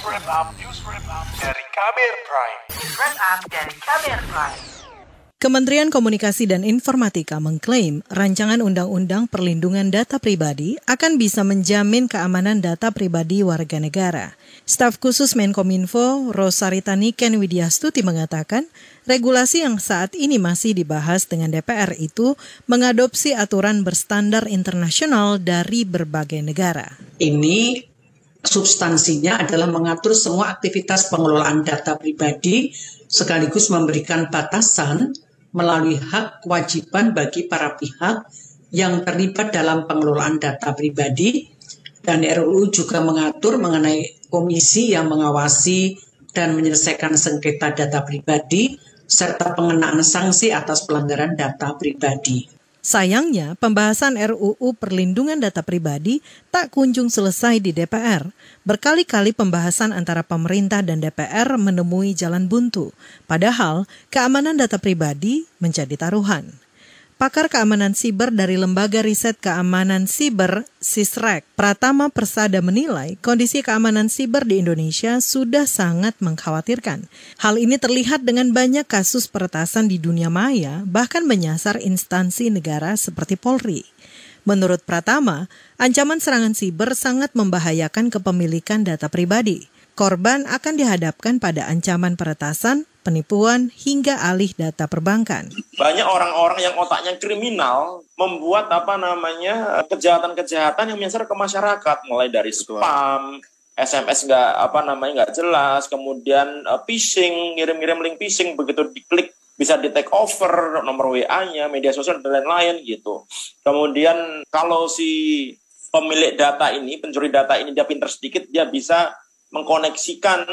News Wrap Up, News Wrap Up dari Kamer Prime. News Wrap Up dari Kamer Prime. Kementerian Komunikasi dan Informatika mengklaim rancangan Undang-Undang Perlindungan Data Pribadi akan bisa menjamin keamanan data pribadi warga negara. Staf khusus Menkominfo Rosarita Niken Widyastuti mengatakan, regulasi yang saat ini masih dibahas dengan DPR itu mengadopsi aturan berstandar internasional dari berbagai negara. Ini substansinya adalah mengatur semua aktivitas pengelolaan data pribadi sekaligus memberikan batasan melalui hak kewajiban bagi para pihak yang terlibat dalam pengelolaan data pribadi dan RUU juga mengatur mengenai komisi yang mengawasi dan menyelesaikan sengketa data pribadi serta pengenaan sanksi atas pelanggaran data pribadi. Sayangnya, pembahasan RUU Perlindungan Data Pribadi tak kunjung selesai di DPR. Berkali-kali pembahasan antara pemerintah dan DPR menemui jalan buntu, padahal keamanan data pribadi menjadi taruhan. Pakar keamanan siber dari Lembaga Riset Keamanan Siber Sisrek, Pratama Persada menilai kondisi keamanan siber di Indonesia sudah sangat mengkhawatirkan. Hal ini terlihat dengan banyak kasus peretasan di dunia maya, bahkan menyasar instansi negara seperti Polri. Menurut Pratama, ancaman serangan siber sangat membahayakan kepemilikan data pribadi. Korban akan dihadapkan pada ancaman peretasan, penipuan, hingga alih data perbankan. Banyak orang-orang yang otaknya kriminal membuat apa namanya kejahatan-kejahatan yang menyasar ke masyarakat, mulai dari spam, SMS nggak apa namanya nggak jelas, kemudian uh, phishing, ngirim-ngirim link phishing begitu diklik bisa di take over nomor WA-nya, media sosial dan lain-lain gitu. Kemudian kalau si pemilik data ini, pencuri data ini dia pinter sedikit, dia bisa mengkoneksikan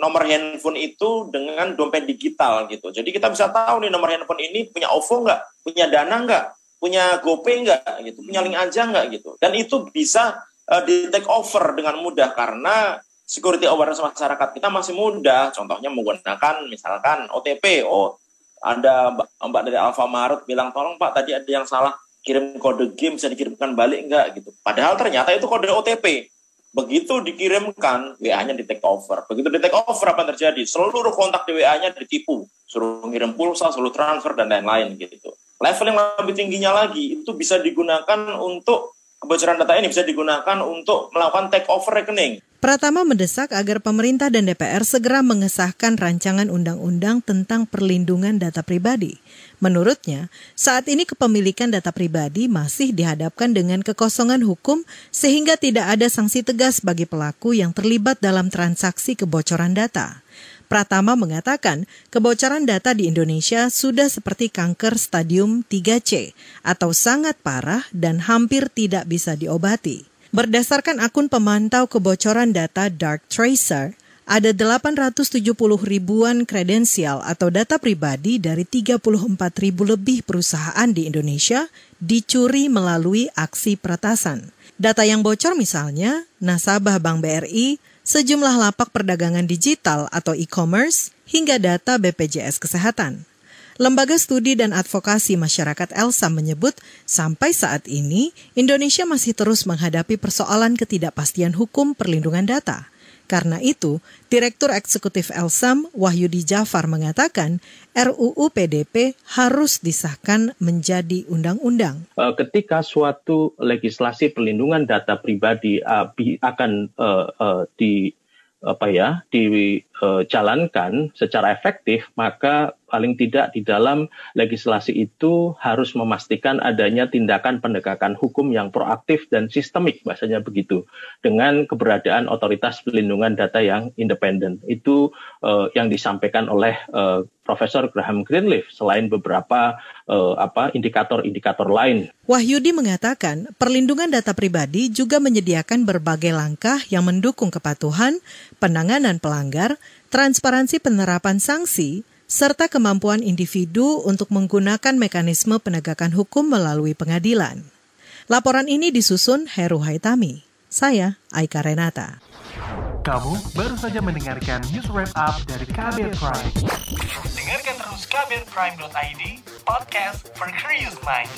nomor handphone itu dengan dompet digital gitu. Jadi kita bisa tahu nih nomor handphone ini punya OVO nggak, punya Dana nggak, punya GoPay nggak gitu, punya link aja nggak gitu. Dan itu bisa uh, di take over dengan mudah karena security awareness masyarakat kita masih mudah. Contohnya menggunakan misalkan OTP. Oh, ada mbak, mbak dari Alfamaret bilang tolong Pak tadi ada yang salah kirim kode game bisa dikirimkan balik nggak gitu. Padahal ternyata itu kode OTP Begitu dikirimkan, WA-nya di take over. Begitu di take over, apa yang terjadi? Seluruh kontak di WA-nya ditipu. Suruh ngirim pulsa, suruh transfer, dan lain-lain gitu. Level yang lebih tingginya lagi, itu bisa digunakan untuk, kebocoran data ini bisa digunakan untuk melakukan take over rekening. Pratama mendesak agar pemerintah dan DPR segera mengesahkan rancangan undang-undang tentang perlindungan data pribadi. Menurutnya, saat ini kepemilikan data pribadi masih dihadapkan dengan kekosongan hukum sehingga tidak ada sanksi tegas bagi pelaku yang terlibat dalam transaksi kebocoran data. Pratama mengatakan kebocoran data di Indonesia sudah seperti kanker stadium 3C atau sangat parah dan hampir tidak bisa diobati. Berdasarkan akun pemantau kebocoran data Dark Tracer, ada 870 ribuan kredensial atau data pribadi dari 34 ribu lebih perusahaan di Indonesia dicuri melalui aksi peretasan. Data yang bocor misalnya, nasabah Bank BRI, sejumlah lapak perdagangan digital atau e-commerce, hingga data BPJS Kesehatan. Lembaga Studi dan Advokasi Masyarakat ELSA menyebut sampai saat ini Indonesia masih terus menghadapi persoalan ketidakpastian hukum perlindungan data. Karena itu, Direktur Eksekutif Elsam Wahyudi Jafar mengatakan RUU PDP harus disahkan menjadi undang-undang. Eh, ketika suatu legislasi perlindungan data pribadi eh, akan uh, di apa ya dijalankan secara efektif maka paling tidak di dalam legislasi itu harus memastikan adanya tindakan penegakan hukum yang proaktif dan sistemik bahasanya begitu dengan keberadaan otoritas pelindungan data yang independen itu uh, yang disampaikan oleh uh, Profesor Graham Greenleaf selain beberapa apa indikator-indikator lain. Wahyudi mengatakan perlindungan data pribadi juga menyediakan berbagai langkah yang mendukung kepatuhan, penanganan pelanggar, transparansi penerapan sanksi, serta kemampuan individu untuk menggunakan mekanisme penegakan hukum melalui pengadilan. Laporan ini disusun Heru Haitami. Saya Aika Renata. Kamu baru saja mendengarkan news wrap up dari Kabel Prime. Dengarkan terus kabelprime.id, podcast for curious mind.